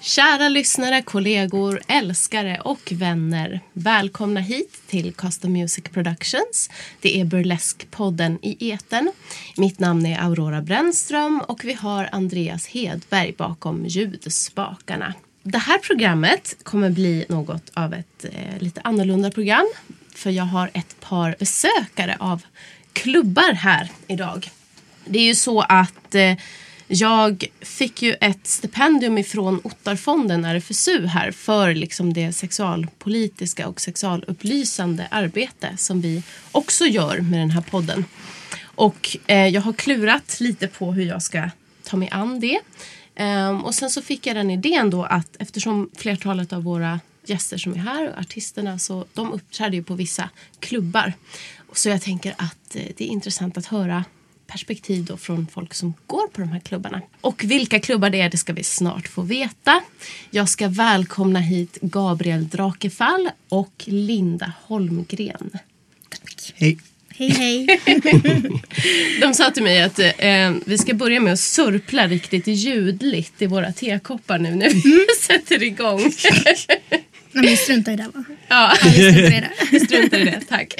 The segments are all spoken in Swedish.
Kära lyssnare, kollegor, älskare och vänner. Välkomna hit till Custom Music Productions. Det är Burlesque-podden i eten. Mitt namn är Aurora Brännström och vi har Andreas Hedberg bakom ljudspakarna. Det här programmet kommer bli något av ett eh, lite annorlunda program. För jag har ett par besökare av klubbar här idag. Det är ju så att eh, jag fick ju ett stipendium ifrån Ottarfonden, RFSU, här för liksom det sexualpolitiska och sexualupplysande arbete som vi också gör med den här podden. Och eh, jag har klurat lite på hur jag ska ta mig an det. Um, och sen så fick jag den idén då att eftersom flertalet av våra gäster som är här, artisterna, så de uppträder ju på vissa klubbar. Så jag tänker att eh, det är intressant att höra perspektiv då från folk som går på de här klubbarna. Och vilka klubbar det är det ska vi snart få veta. Jag ska välkomna hit Gabriel Drakefall och Linda Holmgren. Hej. Hej, hej. De sa till mig att eh, vi ska börja med att surpla riktigt ljudligt i våra tekoppar nu när vi sätter igång. Nej, men strunta i det va? Ja, Ja, vi struntar i det. vi struntar i det. Tack.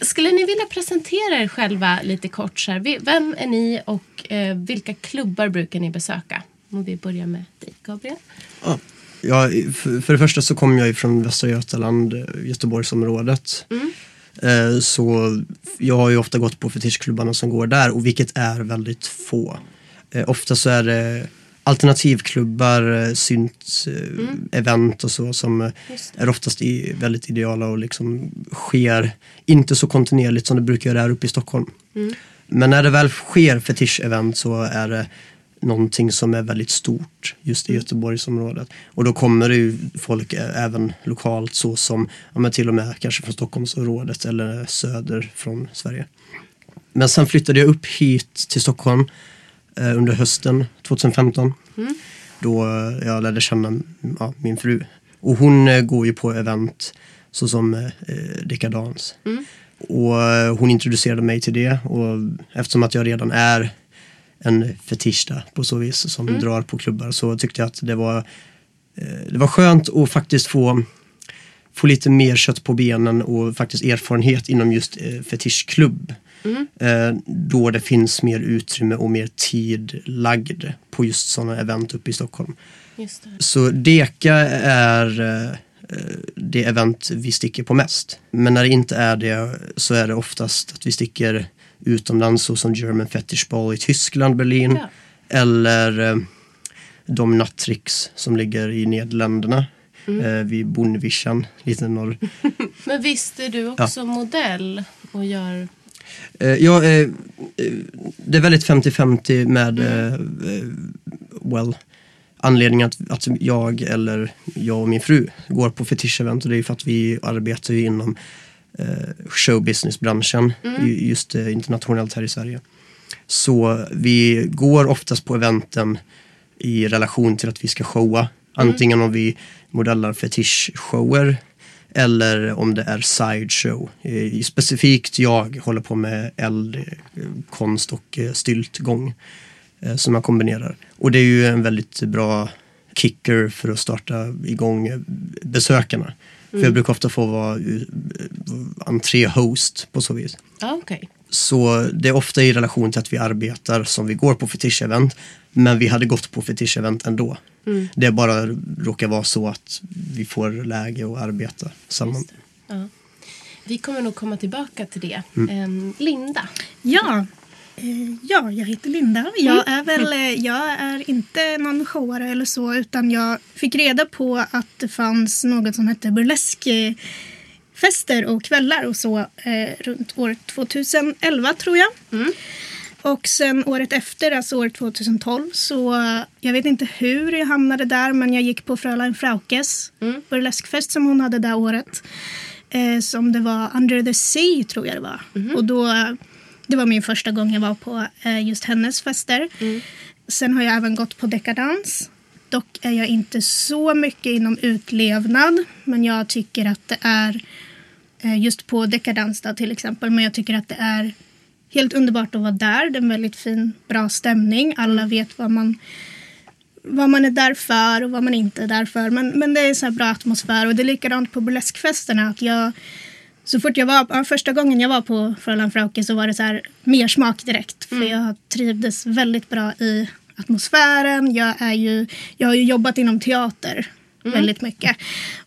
Skulle ni vilja presentera er själva lite kort? Så här? Vi- Vem är ni och eh, vilka klubbar brukar ni besöka? Om vi börjar med dig, Gabriel. Ja, Ja, för för det första så kommer jag från Västra Götaland, Göteborgsområdet. Eh, Så jag har ju ofta gått på fetischklubbarna som går där och vilket är väldigt få. Eh, Ofta så är det alternativklubbar, eh, synt, eh, event och så som eh, är oftast i, väldigt ideala och liksom sker inte så kontinuerligt som det brukar göra här uppe i Stockholm. Men när det väl sker fetisch-event så är det någonting som är väldigt stort just i Göteborgsområdet. Och då kommer det ju folk även lokalt så som, ja, men till och med kanske från Stockholmsområdet eller söder från Sverige. Men sen flyttade jag upp hit till Stockholm under hösten 2015. Då eh, jag lärde känna ja, min fru. Och hon eh, går ju på event såsom eh, eh, dekadans. Och eh, hon introducerade mig till det och eftersom att jag redan är en fetischta på så vis som drar på klubbar så tyckte jag att det var, eh, det var skönt att faktiskt få, få lite mer kött på benen och faktiskt erfarenhet inom just eh, fetischklubb. Eh, då det finns mer utrymme och mer tid lagd på just sådana event uppe i Stockholm. Just det. Så Deka är eh, eh, det event vi sticker på mest. Men när det inte är det så är det oftast att vi sticker utomlands så som German Fetish Ball i Tyskland, Berlin. Ja. Eller de nattricks som ligger i Nederländerna. Mm. Eh, vid Bondvischan, lite norr. Men visst är du också modell och gör... Eh, ja, eh, eh, det är väldigt 50-50 med well, anledningen att, att jag eller jag och min fru går på fetischevent och det är för att vi arbetar ju inom showbusinessbranschen ju- just internationellt här i Sverige. Så vi går oftast på eventen i relation till att vi ska showa. Antingen om vi modellar fetischshower eller om det är sideshow. Eh, Specifikt jag håller på med eldkonst och eh, styltgång eh, som jag kombinerar. Och det är ju en väldigt bra kicker för att starta igång eh, besökarna. För jag brukar ofta få vara entréhost på så vis. Ja, okej. Så det är ofta i relation till att vi arbetar som vi går på fetisch-event. Men vi hade gått på fetisch-event ändå. Det bara råkar vara så att vi får läge att arbeta samman. Ja. Vi kommer nog komma tillbaka till det. Mm. Ehm, Linda. Ja. Eh, Ja, jag heter Linda. Jag är väl eh, jag är inte någon showare eller så utan jag fick reda på att det fanns något som hette burleskfester och kvällar och så eh, runt år 2011 tror jag. Och sen året efter, alltså år 2012, så jag vet inte hur jag hamnade där men jag gick på Frölein Fraukes burleskfest som hon hade det året. Eh, som det var Under the Sea tror jag det var. Och då, det var min första gång jag var på eh, just hennes fester. Sen har jag även gått på dekadans. Dock är jag inte så mycket inom utlevnad. Men jag tycker att det är, just på dekadans då, till exempel, men jag tycker att det är helt underbart att vara där. Det är en väldigt fin, bra stämning. Alla vet vad man, vad man är där för och vad man inte är där för. Men, men det är så här bra atmosfär och det är likadant på burleskfesterna. Att jag, så fort jag var, ja, första gången jag var på Fräulein Frauke så var det så här mer smak direkt. För jag trivdes väldigt bra i atmosfären. Jag, är ju, jag har ju jobbat inom teater väldigt mycket.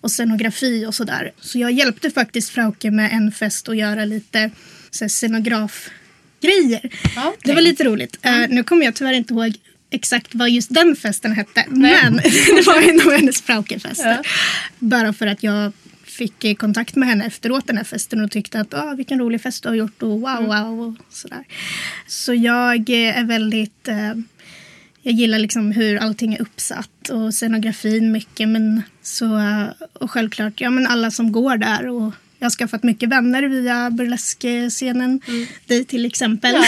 Och scenografi och sådär. Så jag hjälpte faktiskt Frauke med en fest att göra lite så här, scenografgrejer. Okej. Det var lite roligt. Eh, nu kommer jag tyvärr inte ihåg exakt vad just den festen hette. Men det var en av hennes Fraukefester. Ja. Bara för att jag fick kontakt med henne efteråt den här festen och tyckte att ah, vilken rolig fest du har gjort och wow wow och sådär. Så jag är väldigt eh, jag gillar liksom hur allting är uppsatt och scenografin mycket. Men så, och självklart ja, men alla som går där. Och jag har skaffat mycket vänner via burleskscenen. Dig till exempel.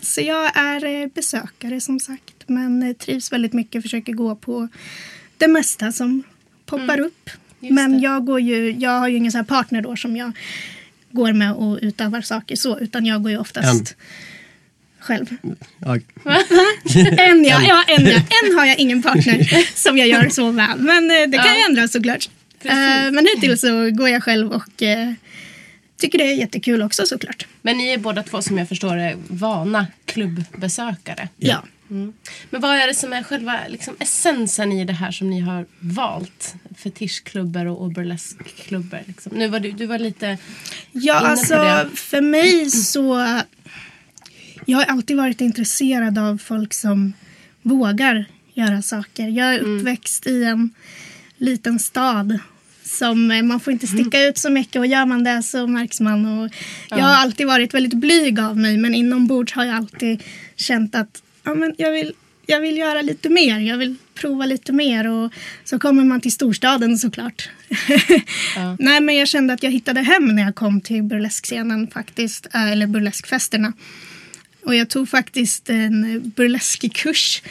så jag är eh, besökare som sagt. Men eh, trivs väldigt mycket. Försöker gå på det mesta som poppar upp. Just Men det. jag, går ju, jag har ju ingen så här partner då som jag går med och utövar saker så. Utan jag går ju oftast själv. Ja, En ja, ja, en ja. En har jag ingen partner som jag gör så med. Men eh, det kan Ja. ju ändras såklart. Eh, men hittills så går jag själv och eh, tycker det är jättekul också såklart. Men ni är båda två som jag förstår är vana klubbbesökare. Ja. Mm. Men vad är det som är själva liksom, essensen i det här som ni har valt? Fetischklubbar och, och burleskklubbar. Liksom. Nu var du, du var lite Ja, inne på alltså det. för mig så... Jag har alltid varit intresserad av folk som vågar göra saker. Jag är Mm. uppväxt i en liten stad som eh, man får inte sticka ut så mycket och gör man det så märks man. Och Jag har alltid varit väldigt blyg av mig men inombords har jag alltid känt att ja, men jag, vill, jag vill göra lite mer. Jag vill prova lite mer och så kommer man till storstaden såklart. Nej men jag kände att jag hittade hem när jag kom till burleskscenen faktiskt. eh, Eller burleskfesterna. Och jag tog faktiskt en burleskkurs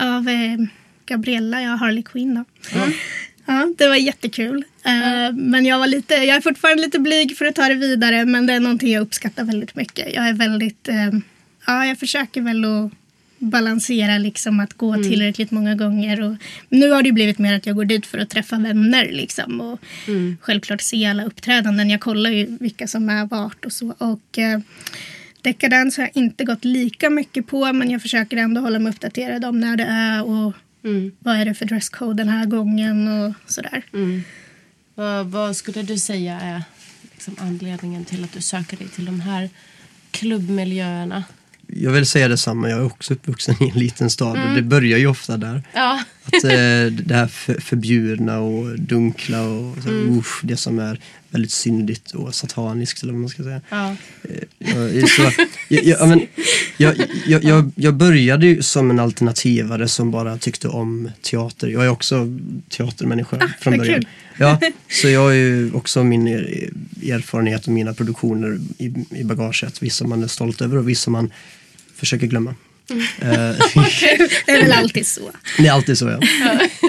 av eh, Gabriella, jag Harley Quinn då. Ja, det var jättekul. Eh, Men jag var lite, jag är fortfarande lite blyg för att ta det vidare men det är någonting jag uppskattar väldigt mycket. Jag är väldigt, eh, ja jag försöker väl att balansera liksom att gå tillräckligt många gånger. Och nu har det blivit mer att jag går dit för att träffa vänner liksom och självklart se alla uppträdanden. Jag kollar ju vilka som är vart och så. Och eh, Decadence har jag inte gått lika mycket på men jag försöker ändå hålla mig uppdaterad om när det är och vad är det för dresscode den här gången och sådär. Vad, vad skulle du säga är liksom anledningen till att du söker dig till de här klubbmiljöerna? jag vill säga detsamma, jag är också uppvuxen i en liten stad och det börjar ju ofta där. Ja, Att eh, det här för, förbjudna och dunkla och så, usch, det som är väldigt syndigt och sataniskt eller vad man ska säga. ja. Jag, så, jag, jag, men, jag, jag, jag, jag började ju som en alternativare som bara tyckte om teater. Jag är också teatermänniska från vad början. kul. Ja, så jag har ju också min er- erfarenhet och mina produktioner i, i bagaget. Vissa man är stolt över och vissa man försöker glömma. Eh, Det är väl alltid så. det är alltid så ja.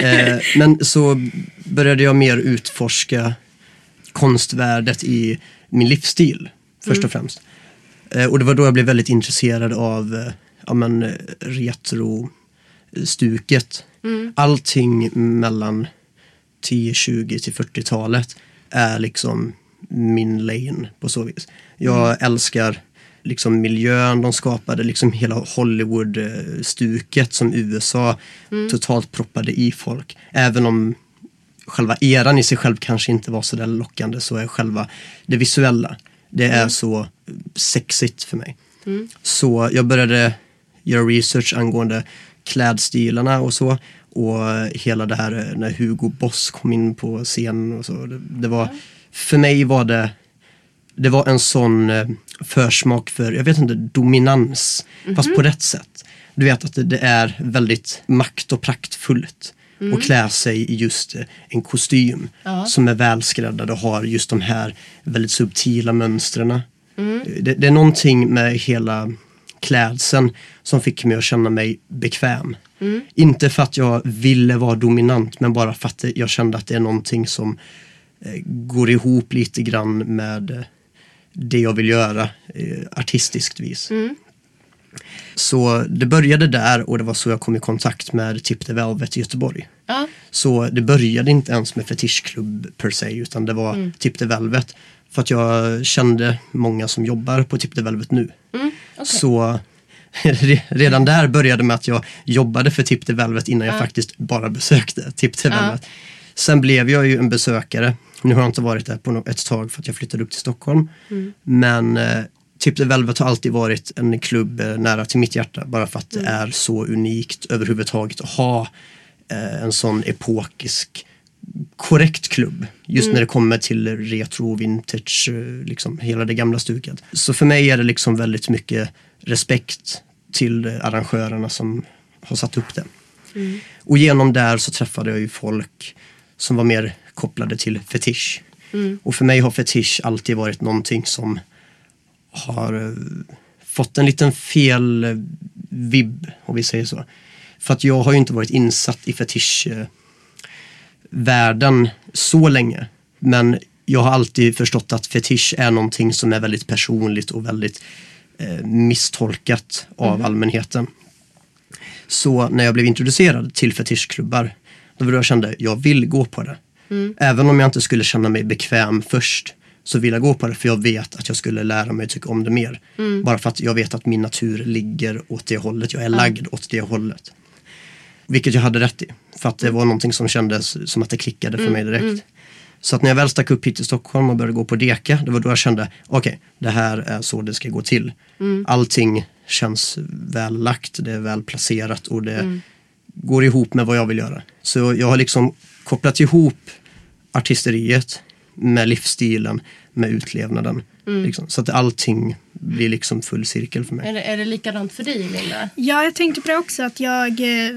Eh, men så började jag mer utforska konstvärdet i min livsstil först och främst. Eh, och det var då jag blev väldigt intresserad av eh, ja, men, eh, retro-stuket. Allting mellan 10, 20 till 40-talet är liksom min lane på så vis. Jag älskar liksom miljön de skapade, liksom hela Hollywood-stuket som USA totalt proppade i folk. Även om själva eran i sig själv kanske inte var så där lockande så är själva det visuella, det är så sexigt för mig. Så jag började göra research angående klädstilarna och så. Och hela det här eh, när Hugo Boss kom in på scenen och så. Det, det var, för mig var det, det var en sån eh, försmak för, jag vet inte, dominans. Fast på rätt sätt. Du vet att det, det är väldigt makt och praktfullt. Och klä sig i just eh, en kostym som är välskräddad och har just de här väldigt subtila mönstren. Det, det är någonting med hela klädseln som fick mig att känna mig bekväm. Inte för att jag ville vara dominant men bara för att jag kände att det är någonting som eh, går ihop lite grann med eh, det jag vill göra eh, artistiskt vis. Så det började där och det var så jag kom i kontakt med Tip the Velvet i Göteborg. Ja. Så det började inte ens med fetischklubb per se utan det var Tip the Velvet. För att jag kände många som jobbar på Tip the Velvet nu. Så re- redan där började med att jag jobbade för Tip the Velvet innan jag faktiskt bara besökte Tip the Velvet. Sen blev jag ju en besökare. Nu har jag inte varit där på ett tag för att jag flyttade upp till Stockholm. Men eh, Tip the Velvet har alltid varit en klubb eh, nära till mitt hjärta. Bara för att det är så unikt överhuvudtaget att ha eh, en sån epokisk korrekt klubb. Just när det kommer till retro, vintage, eh, liksom hela det gamla stuket. Så för mig är det liksom väldigt mycket respekt till eh, arrangörerna som har satt upp det. Och genom där så träffade jag ju folk som var mer kopplade till fetisch. Och för mig har fetisch alltid varit någonting som har eh, fått en liten fel eh, vibb, om vi säger så. För att jag har ju inte varit insatt i fetisch eh, världen så länge. Men jag har alltid förstått att fetisch är någonting som är väldigt personligt och väldigt eh, misstolkat av allmänheten. Så när jag blev introducerad till fetischklubbar, då var det jag kände jag vill gå på det. Även om jag inte skulle känna mig bekväm först så vill jag gå på det för jag vet att jag skulle lära mig tycka om det mer. Bara för att jag vet att min natur ligger åt det hållet, jag är lagd åt det hållet. Vilket jag hade rätt i. För att det var någonting som kändes som att det klickade för mig direkt. Så att när jag väl stack upp hit till Stockholm och började gå på Deka, det var då jag kände, okej, det här är så det ska gå till. Allting känns väl lagt, det är väl placerat och det går ihop med vad jag vill göra. Så jag har liksom kopplat ihop artisteriet med livsstilen, med utlevnaden. Liksom, så att allting blir liksom full cirkel för mig. Är, det, är det likadant för dig, Linda? Ja, jag tänkte på det också att jag eh,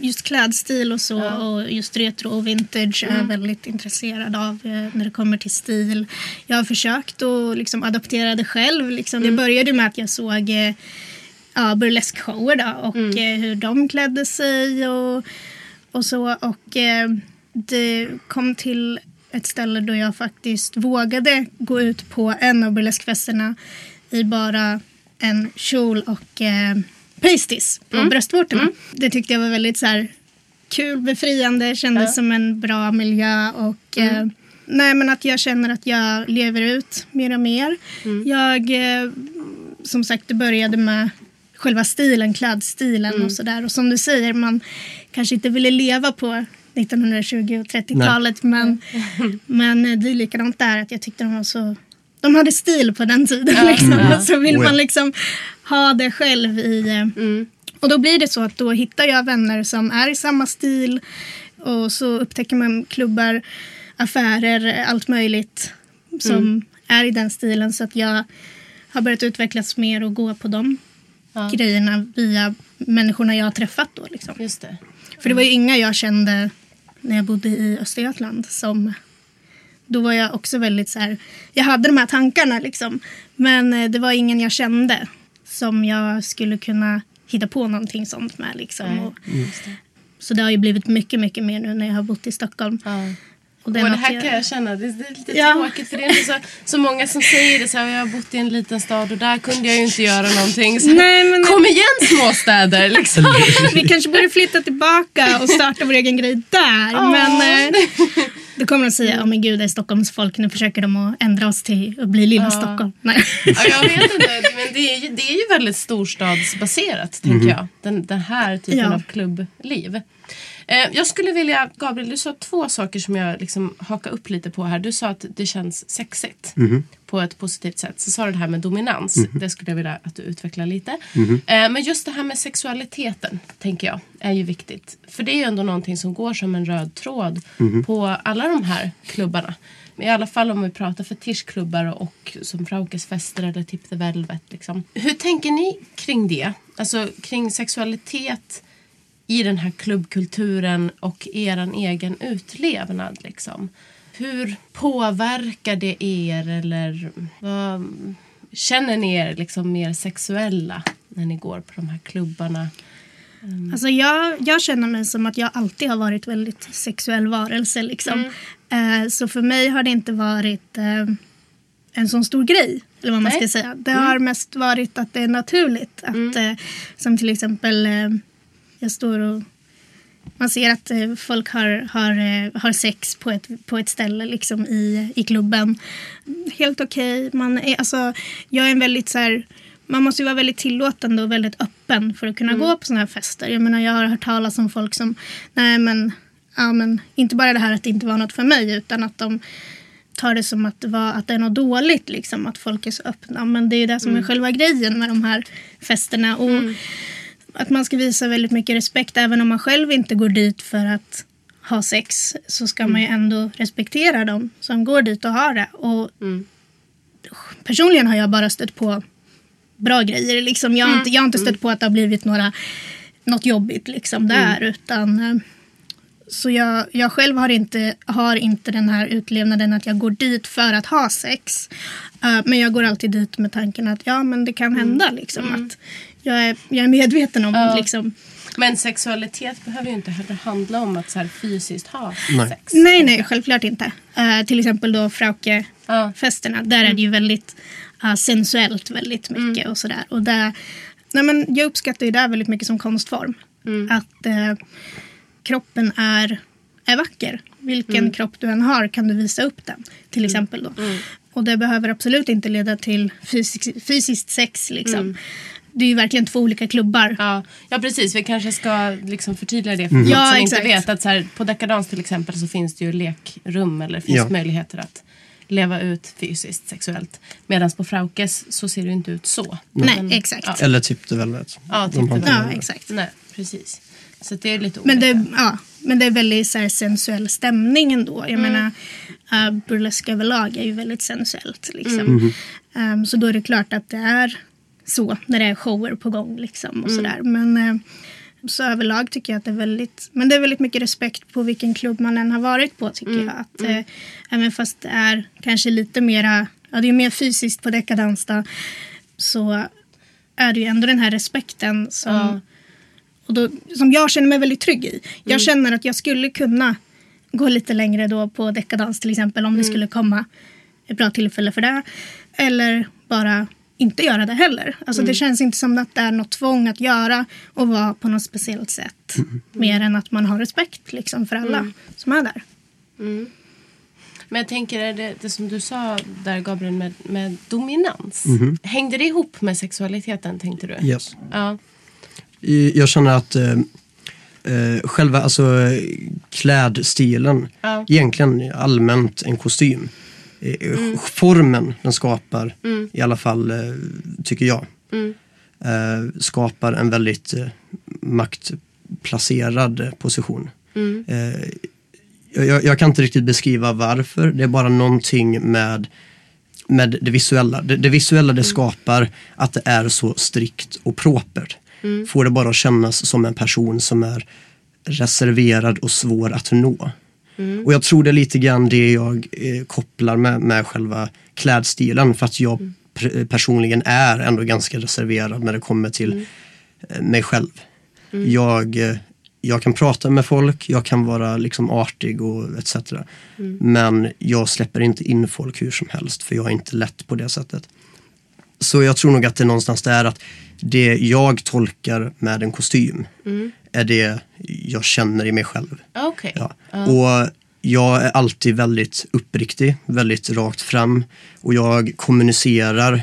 just klädstil och så och just retro och vintage är väldigt intresserad av eh, när det kommer till stil. Jag har försökt att liksom adaptera det själv. Liksom. Det började med att jag såg eh, ja, burleskshower då, och eh, hur de klädde sig och, och så. Och det kom till ett ställe då jag faktiskt vågade gå ut på en av burleskfesterna i bara en kjol och eh, pasties på bröstvårtorna. Det tyckte jag var väldigt så här, kul, befriande, kändes som en bra miljö och eh, nej men att jag känner att jag lever ut mer och mer. Jag, eh, som sagt, det började med själva stilen, klädstilen och sådär. Och som du säger, man kanske inte ville leva på 1920 och 30-talet men, men det är likadant där att jag tyckte de var så de hade stil på den tiden. Liksom. Så vill Oh ja. man liksom ha det själv i... eh, Och då blir det så att då hittar jag vänner som är i samma stil. Och så upptäcker man klubbar, affärer, allt möjligt som är i den stilen. Så att jag har börjat utvecklas mer och gå på de grejerna via människorna jag har träffat då. Liksom. Just det. För det var ju inga jag kände när jag bodde i Östergötland som då var jag också väldigt så här, jag hade de här tankarna liksom. Men eh, det var ingen jag kände som jag skulle kunna hitta på någonting sånt med liksom. Och, Så det har ju blivit mycket, mycket mer nu när jag har bott i Stockholm. Ja. Och Och det här jag- kan jag känna, det det är lite Ja. tråkigt för det är inte så, så många som säger det så här, jag har bott i en liten stad och där kunde jag ju inte göra någonting. Så, Nej, men- Kom igen småstäder liksom. Vi kanske borde flytta tillbaka och starta vår egen grej där. Ja. Men eh, då kommer de säga, oh men gud det är Stockholmsfolk, nu försöker de att ändra oss till att bli lilla Stockholm. Nej. Ja, jag vet inte, men det är ju, det är ju väldigt storstadsbaserat tänker jag. Den, den här typen Ja. av klubbliv. Eh, jag skulle vilja, Gabriel, du sa två saker som jag liksom hakar upp lite på här. Du sa att det känns sexigt på ett positivt sätt. Så sa du det här med dominans. Det skulle jag vilja att du utvecklar lite. Eh, men just det här med sexualiteten, tänker jag, är ju viktigt. För det är ju ändå någonting som går som en röd tråd på alla de här klubbarna. I alla fall om vi pratar fetischklubbar och som Fraukes fester eller Tip the Velvet. Liksom. Hur tänker ni kring det? Alltså kring sexualitet i den här klubbkulturen och er egen utlevnad. Liksom. Hur påverkar det er eller vad, känner ni er liksom mer sexuella när ni går på de här klubbarna? Alltså jag, jag känner mig som att jag alltid har varit väldigt sexuell varelse. Liksom. Eh, så för mig har det inte varit eh, en sån stor grej. Eller vad man Nej. ska säga. Det har mest varit att det är naturligt. Att, eh, som till exempel, eh, jag står och man ser att eh, folk har, har, eh, har sex på ett, på ett ställe liksom, i, i klubben. Helt okej. Man är, alltså, jag är en väldigt så här, man måste ju vara väldigt tillåtande och väldigt öppen för att kunna gå på sådana här fester. Jag menar, jag har hört talas om folk som, nej men, ja, men inte bara det här att det inte var något för mig utan att de tar det som att det, var, att det är något dåligt, liksom, att folk är så öppna. Men det är det som är själva grejen med de här festerna. Och Att man ska visa väldigt mycket respekt även om man själv inte går dit för att ha sex så ska man ju ändå respektera dem som går dit och har det. Och Personligen har jag bara stött på bra grejer. Liksom. Jag, har inte, jag har inte stött på att det har blivit några, något jobbigt liksom, där. Utan, eh, så jag, jag själv har inte, har inte den här utlevnaden att jag går dit för att ha sex. Eh, men jag går alltid dit med tanken att ja, men det kan hända. Liksom, att jag, är, jag är medveten om Ja. liksom, Men sexualitet behöver ju inte heller handla om att så här fysiskt ha Nej. sex. Nej, nej, självklart inte. Eh, till exempel då Frauke-festerna. Där är det ju väldigt eh, sensuellt väldigt mycket och sådär. Och där, nej men jag uppskattar ju det väldigt mycket som konstform. Att eh, kroppen är, är vacker. Vilken kropp du än har kan du visa upp den. Till exempel då. Och det behöver absolut inte leda till fysisk, fysiskt sex liksom. Det är ju verkligen två olika klubbar. Ja, ja precis. Vi kanske ska liksom förtydliga det för folk Ja, som exakt. inte vet. Att så här, på Dekadans till exempel så finns det ju lekrum eller finns Ja. möjligheter att leva ut fysiskt sexuellt. Medan på Fraukes så ser det inte ut så. Nej, Men- exakt. Ja, Eller Tip the Velvet. ja, typ inte Ja, exakt. Nej, precis. Så det är lite Men olika. det, ja, men det är väldigt så här, sensuell stämning ändå. Jag menar, uh, burlesk överlag är ju väldigt sensuellt. Liksom. Um, så då är det klart att det är så när det är shower på gång. Liksom, och sådär. Men eh, så överlag tycker jag att det är väldigt, men det är väldigt mycket respekt på vilken klubb man än har varit på tycker jag. Att, eh, även fast det är kanske lite mera, ja det är mer fysiskt på dekadans då, så är det ju ändå den här respekten som Ja. och då, som jag känner mig väldigt trygg i. Jag känner att jag skulle kunna gå lite längre då på dekadans till exempel om det skulle komma ett bra tillfälle för det. Eller bara inte göra det heller. Alltså det känns inte som att det är något tvång att göra och vara på något speciellt sätt. Mer än att man har respekt liksom, för alla som är där. Men jag tänker, är det, det som du sa där Gabriel med, med dominans. Hängde det ihop med sexualiteten tänkte du? Yes. Ja. Jag känner att eh, eh, själva alltså, klädstilen, Ja. egentligen allmänt en kostym. Eh, Formen den skapar, i alla fall eh, tycker jag, eh, skapar en väldigt eh, maktplacerad position. Eh, jag, jag kan inte riktigt beskriva varför, det är bara någonting med med det visuella. Det, det visuella det skapar att det är så strikt och propert. Får det bara kännas som en person som är reserverad och svår att nå. Och jag tror det är lite grann det jag eh, kopplar med, med själva klädstilen för att jag pr- personligen är ändå ganska reserverad när det kommer till eh, mig själv. Jag, eh, jag kan prata med folk, jag kan vara liksom artig och etc. Men jag släpper inte in folk hur som helst för jag är inte lätt på det sättet. Så jag tror nog att det någonstans där att det jag tolkar med en kostym är det jag känner i mig själv. Okej. Ja. Och jag är alltid väldigt uppriktig, väldigt rakt fram och jag kommunicerar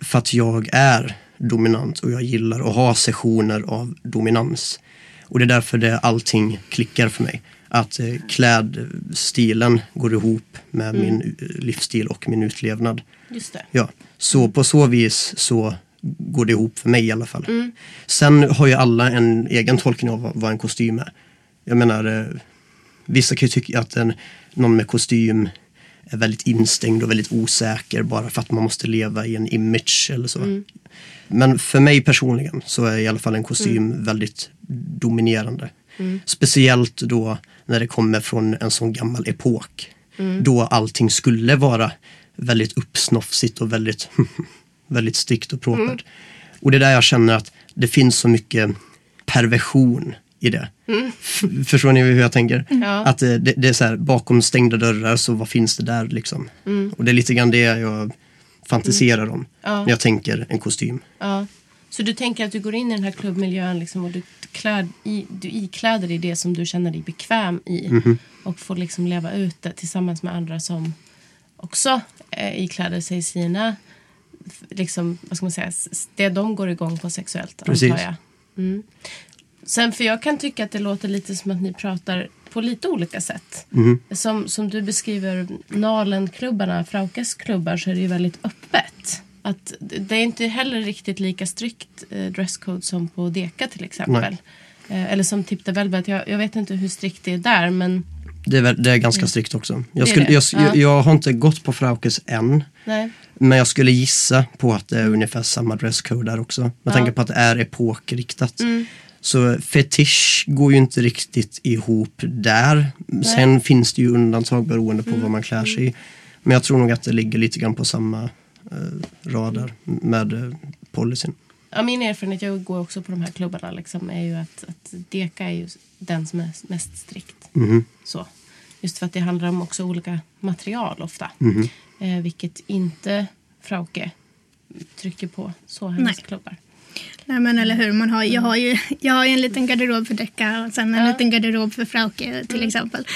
För att jag är dominant och jag gillar att ha sessioner av dominans. Och det är därför det allting klickar för mig. Att eh, klädstilen går ihop med min eh, livsstil och min utlevnad. Just det. Ja, så på så vis så går det ihop för mig i alla fall. Sen har ju alla en egen tolkning av vad- vad en kostym är. Jag menar, eh, vissa kan ju tycka att en, någon med kostym är väldigt instängd och väldigt osäker bara för att man måste leva i en image eller så. Men för mig personligen så är i alla fall en kostym väldigt dominerande. Speciellt då när det kommer från en sån gammal epok. Då allting skulle vara väldigt uppsnofsigt och väldigt, väldigt strikt och propert. Och det är där jag känner att det finns så mycket perversion i det. F- Förstår ni hur jag tänker? Ja. Att eh, det, det är så här, bakom stängda dörrar så vad finns det där liksom? Och det är lite grann det jag fantiserar om när jag tänker en kostym. Ja. Så du tänker att du går in i den här klubbmiljön liksom, och du, kläd, i, du ikläder dig det som du känner dig bekväm i. Och får liksom leva ut det tillsammans med andra som också eh, ikläder sig sina, liksom, vad ska man säga, det de går igång på sexuellt Precis. antar jag. Mm. Sen för jag kan tycka att det låter lite som att ni pratar på lite olika sätt. Som, som du beskriver Nalenklubbarna, Fraukes klubbar så är det ju väldigt öppet. Att det är inte heller riktigt lika strikt eh, dresscode som på Deka till exempel. Eh, eller som Tip the Velvet. Jag, jag vet inte hur strikt det är där men Det är, väl- det är ganska strikt också. Jag, skulle, jag, Ja. jag, har inte gått på Fraukes än. nej. Men jag skulle gissa på att det är ungefär samma dresscode där också. Med tanke på att det är epokriktat. Mm. Så fetisch går ju inte riktigt ihop där. Sen finns det ju undantag beroende Mm. på vad man klär sig i. Men jag tror nog att det ligger lite grann på samma eh, radar med eh, policyn. Ja, min erfarenhet, jag går också på de här klubbarna, liksom, är ju att, att Deka är ju den som är mest strikt. Mhm. Så. Just för att det handlar om också olika material ofta. Mhm. Eh, vilket inte Frauke trycker på så hennes Nej. klubbar. Nej men eller hur, man har, jag, har ju, jag har ju en liten garderob för Decca och sen en Ja. liten garderob för Frauke till exempel.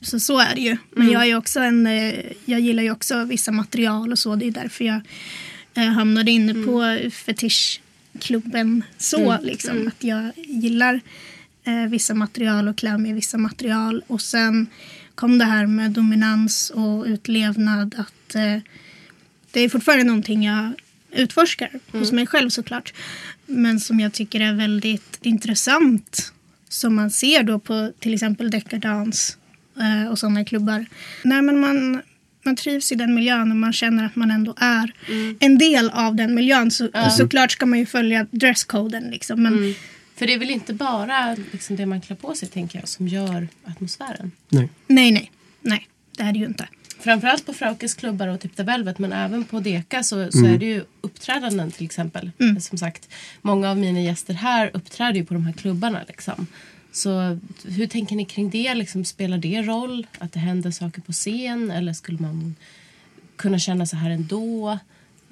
Så så är det ju. Men jag, är också en, eh, jag gillar ju också vissa material och så. Det är därför jag eh, hamnade inne på fetischklubben så. Liksom, Att jag gillar eh, vissa material och klär mig i vissa material. Och sen kom det här med dominans och utlevnad. att eh, Det är fortfarande någonting jag utforskar hos mig själv såklart. Men som jag tycker är väldigt intressant. Som man ser då på till exempel Decadans eh, och sådana klubbar. Nej, men man, man trivs i den miljön och man känner att man ändå är en del av den miljön. Så, Såklart ska man ju följa dresskoden liksom. Men För det är väl inte bara liksom, det man klär på sig tänker jag som gör atmosfären. Nej. nej, nej, nej, det är det ju inte. Framförallt på Fraukes klubbar och typ The Velvet men även på Deka så, så Mm. är det ju uppträdanden till exempel. Mm. Som sagt, många av mina gäster här uppträder ju på de här klubbarna liksom. Så hur tänker ni kring det? Liksom, spelar det roll att det händer saker på scen eller skulle man kunna känna så här ändå?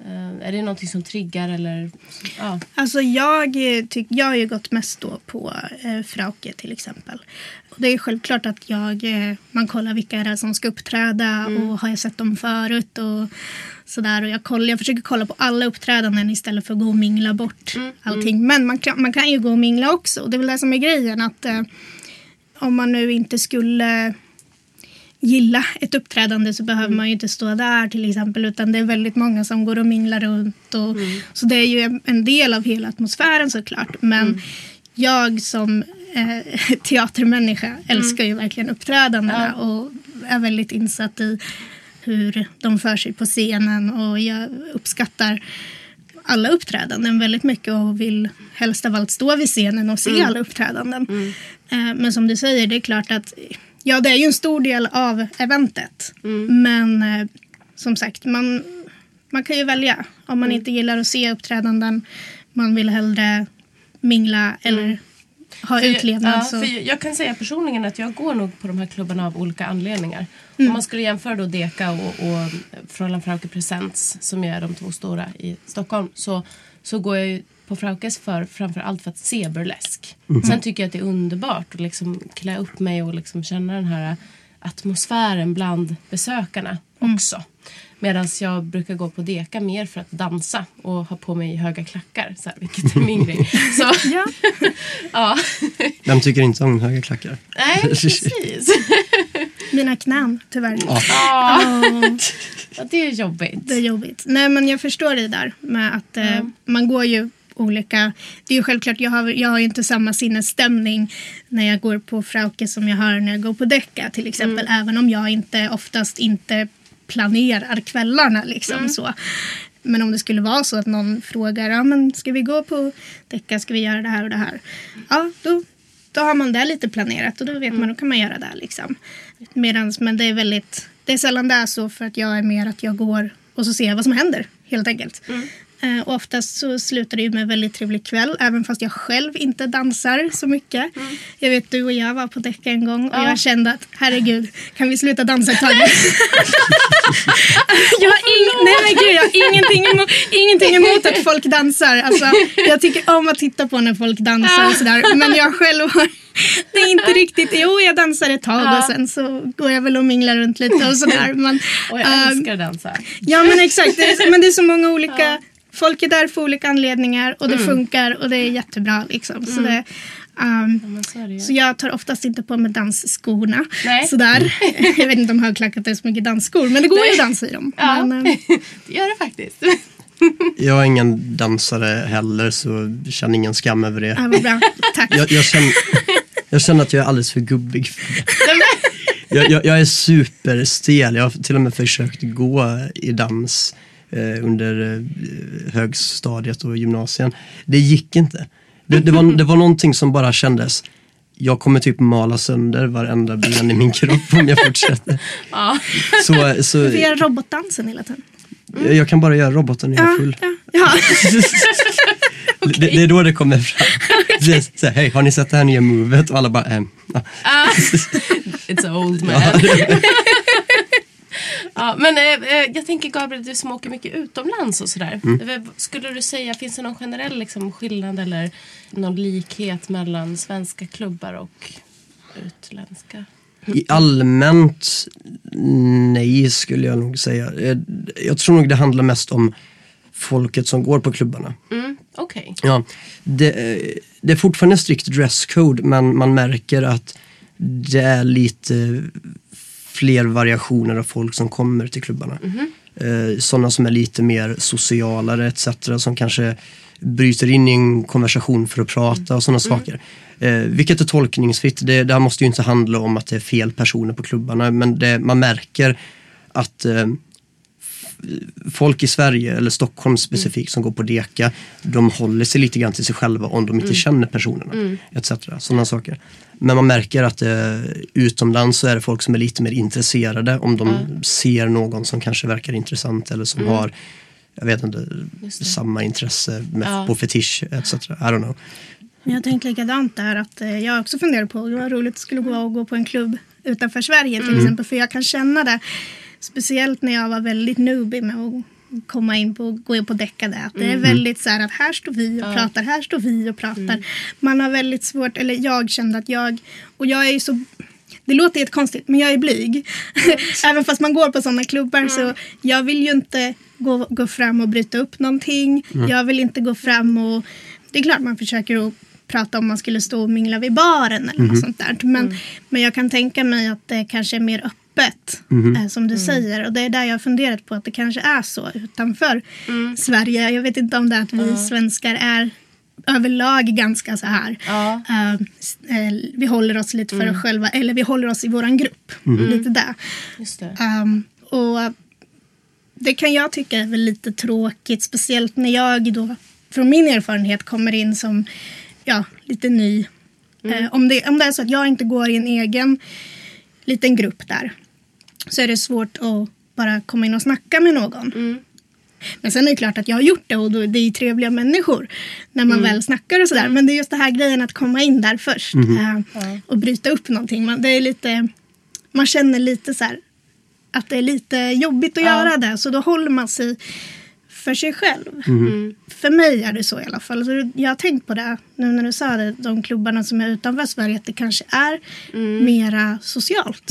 Eh, är det någonting som triggar eller? Ja. Alltså jag, eh, tyck, jag har ju gått mest då på eh, Frauke till exempel. Och det är självklart att jag, eh, man kollar vilka är det som ska uppträda och har jag sett dem förut och sådär. Och jag, kollar, jag försöker kolla på alla uppträdanden istället för att gå och mingla bort allting. Men man kan, man kan ju gå och mingla också. Och det är väl det som är grejen att eh, om man nu inte skulle gilla ett uppträdande så behöver man ju inte stå där till exempel utan det är väldigt många som går och minglar runt. Och, Så det är ju en- del av hela atmosfären såklart. Men jag som eh, teatermänniska älskar ju verkligen uppträdandena och är väldigt insatt i hur de för sig på scenen och jag uppskattar alla uppträdanden väldigt mycket och vill helst av allt stå vid scenen och se alla uppträdanden. Eh, Men som du säger, det är klart att ja, det är ju en stor del av eventet. Men eh, som sagt, man, man kan ju välja. Om man inte gillar att se uppträdanden, man vill hellre mingla eller ha För jag- utlevnad. ja, så. för jag, jag kan säga personligen att jag går nog på de här klubbarna av olika anledningar. Mm. Om man skulle jämföra då Deka och, och Fräulein Frauke Presents som är de två stora i Stockholm så, så går jag ju på Fraukes för framför allt för att se burlesk. Sen tycker jag att det är underbart att liksom klä upp mig och liksom känna den här atmosfären bland besökarna också. Medan jag brukar gå på Deka mer för att dansa och ha på mig höga klackar, så här, vilket är min grej. Så, Ja. ja. Vem tycker inte om höga klackar? Nej, precis. Mina knän, tyvärr. Ja, det är jobbigt. Det är jobbigt. Nej men jag förstår det där med att eh, man går ju olika. Det är ju självklart, jag har, jag har ju inte samma sinnesstämning när jag går på Frauke som jag har när jag går på Decca till exempel. Även om jag inte oftast inte planerar kvällarna liksom så. Men om det skulle vara så att någon frågar, ja men ska vi gå på Decca, ska vi göra det här och det här? Ja, då, då har man det lite planerat och då vet man, då kan man göra det liksom. Medans, men det är väldigt, det är sällan det är så för att jag är mer att jag går och så ser jag vad som händer helt enkelt. Eh, och oftast så slutar det ju med en väldigt trevlig kväll även fast jag själv inte dansar så mycket. Jag vet du och jag var på Decca en gång och Ja. jag kände att herregud kan vi sluta dansa ett tag? jag har, ing- nej, men gud, jag har ingenting, emot, ingenting emot att folk dansar. Alltså, jag tycker om att titta på när folk dansar och sådär. Men jag själv har det är inte riktigt. Jo, jag dansar ett tag och sen så går jag väl och minglar runt lite och sådär. Men, Och jag ehm, älskar att dansa. Ja men exakt, det är, men det är så många olika, folk är där för olika anledningar och det Mm. funkar och det är jättebra liksom. Så, det, ehm, Men så jag tar oftast inte på mig dansskorna. Nej. Sådär. jag vet inte om högklackat är så mycket dansskor men det går ju att dansa i dem. Ja. Men, ehm, Det gör det faktiskt. Jag är ingen dansare heller så känner ingen skam över det. ja, vad bra, tack. Jag, jag, känner, jag känner att jag är alldeles för gubbig för det. Jag, jag, jag är superstel. Jag har till och med försökt gå i dans under eh, högstadiet och gymnasien. Det gick inte. Det, det, var, det var någonting som bara kändes jag kommer typ mala sönder varenda ben i min kropp om jag fortsätter. Ja. Så, så Vi gör robotdansen hela tiden. jag, jag kan bara göra roboten när jag är full. Ja, ja. det, det är då det kommer fram. Det här, Hej, har ni sett det här nya movet? Och alla bara, ehm, ja. It's old man. Ja, men eh, eh, jag tänker Gabriel, du som åker mycket utomlands och sådär. Eh, Skulle du säga, finns det någon generell liksom, skillnad eller någon likhet mellan svenska klubbar och utländska? I allmänt nej skulle jag nog säga. Eh, Jag tror nog det handlar mest om folket som går på klubbarna. Mm, Okej. Ja, det, det är fortfarande strikt dresscode men man märker att det är lite fler variationer av folk som kommer till klubbarna. Eh, Sådana som är lite mer socialare etc. Som kanske bryter in i en konversation för att prata och sådana saker. Eh, vilket är tolkningsfritt. Det, det här måste ju inte handla om att det är fel personer på klubbarna men det, man märker att eh, folk i Sverige eller Stockholm specifikt som går på Deka, de håller sig lite grann till sig själva om de inte känner personerna. Etc. Sådana saker. Men man märker att eh, utomlands så är det folk som är lite mer intresserade om de ser någon som kanske verkar intressant eller som har jag vet inte, samma intresse med, Ja. på fetisch etc. I don't know. Jag har tänkt likadant där. Att eh, jag också funderar på det var roligt det skulle gå att gå på en klubb utanför Sverige till exempel. För jag kan känna det. Speciellt när jag var väldigt newbie med att komma in på, gå in på däckade. Att det är väldigt så här att här står vi och pratar, här står vi och pratar. Man har väldigt svårt, eller jag kände att jag, och jag är ju så det låter jättekonstigt men jag är blyg. Även fast man går på sådana klubbar så jag vill ju inte gå, gå fram och bryta upp någonting. Jag vill inte gå fram och det är klart man försöker att prata om man skulle stå och mingla vid baren eller något sånt där. Men, men jag kan tänka mig att det kanske är mer öppet eh, som du säger. Och det är där jag har funderat på att det kanske är så utanför Sverige. Jag vet inte om det är att vi svenskar är överlag ganska så här. Ja. Eh, vi håller oss lite för oss själva, eller vi håller oss i våran grupp. Lite där. Just det. Um, och det kan jag tycka är väl lite tråkigt, speciellt när jag då från min erfarenhet kommer in som ja, lite ny. Eh, om, det, om det är så att jag inte går i en egen liten grupp där så är det svårt att bara komma in och snacka med någon. Men sen är det klart att jag har gjort det och då, det är ju trevliga människor när man väl snackar och sådär. Men det är just det här grejen att komma in där först eh, och bryta upp någonting. Man, det är lite, man känner lite så här att det är lite jobbigt att göra det. Så då håller man sig för sig själv. För mig är det så i alla fall. Så jag har tänkt på det nu när du sa det. De klubbarna som är utanför Sverige. Att det kanske är mera socialt.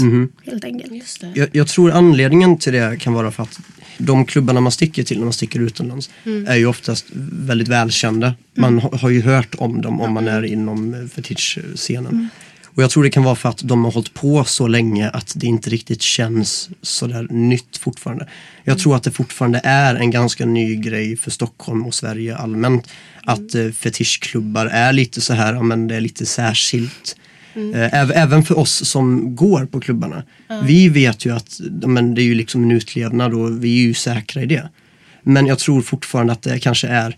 Helt enkelt. Just det. Jag, jag tror anledningen till det kan vara för att de klubbarna man sticker till när man sticker utomlands är ju oftast väldigt välkända. Man ha, har ju hört om dem om man är inom eh, fetischscenen. Och jag tror det kan vara för att de har hållit på så länge att det inte riktigt känns sådär nytt fortfarande. Jag tror att det fortfarande är en ganska ny grej för Stockholm och Sverige allmänt. Att eh, fetischklubbar är lite så här, ja, men det är lite särskilt. Eh, äv- Även för oss som går på klubbarna. Vi vet ju att men det är ju liksom en utlevnad och vi är ju säkra i det. Men jag tror fortfarande att det kanske är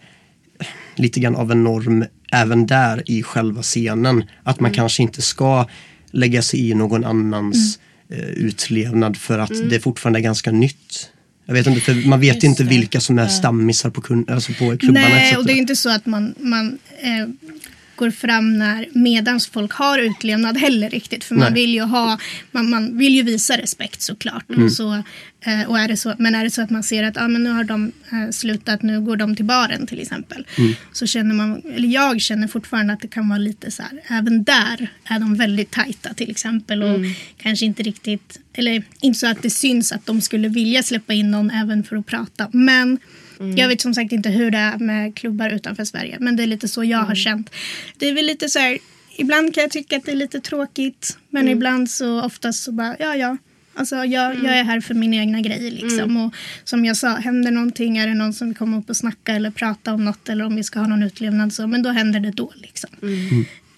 lite grann av en norm även där i själva scenen. Att man kanske inte ska lägga sig i någon annans eh, utlevnad för att det fortfarande är ganska nytt. Jag vet inte, för man vet Just inte vilka som är stammisar på, alltså på klubbarna. Nej, och det är inte så att man, man eh, går fram när medans folk har utlevnad heller riktigt. För man Nej. vill ju ha, man, man vill ju visa respekt såklart. Mm. Och så, eh, och är det så, men är det så att man ser att ah, men nu har de eh, slutat, nu går de till baren till exempel. Mm. Så känner man, eller jag känner fortfarande att det kan vara lite så här, även där är de väldigt tajta till exempel. Och kanske inte riktigt, eller inte så att det syns att de skulle vilja släppa in någon även för att prata. Men jag vet som sagt inte hur det är med klubbar utanför Sverige. Men det är lite så jag har känt. Det är väl lite så här, ibland kan jag tycka att det är lite tråkigt. Men ibland så oftast så bara, ja ja. Alltså jag, jag är här för mina egna grejer liksom. Och som jag sa, händer någonting, är det någon som komma upp och snacka eller prata om något eller om vi ska ha någon utlevnad så, men då händer det då liksom.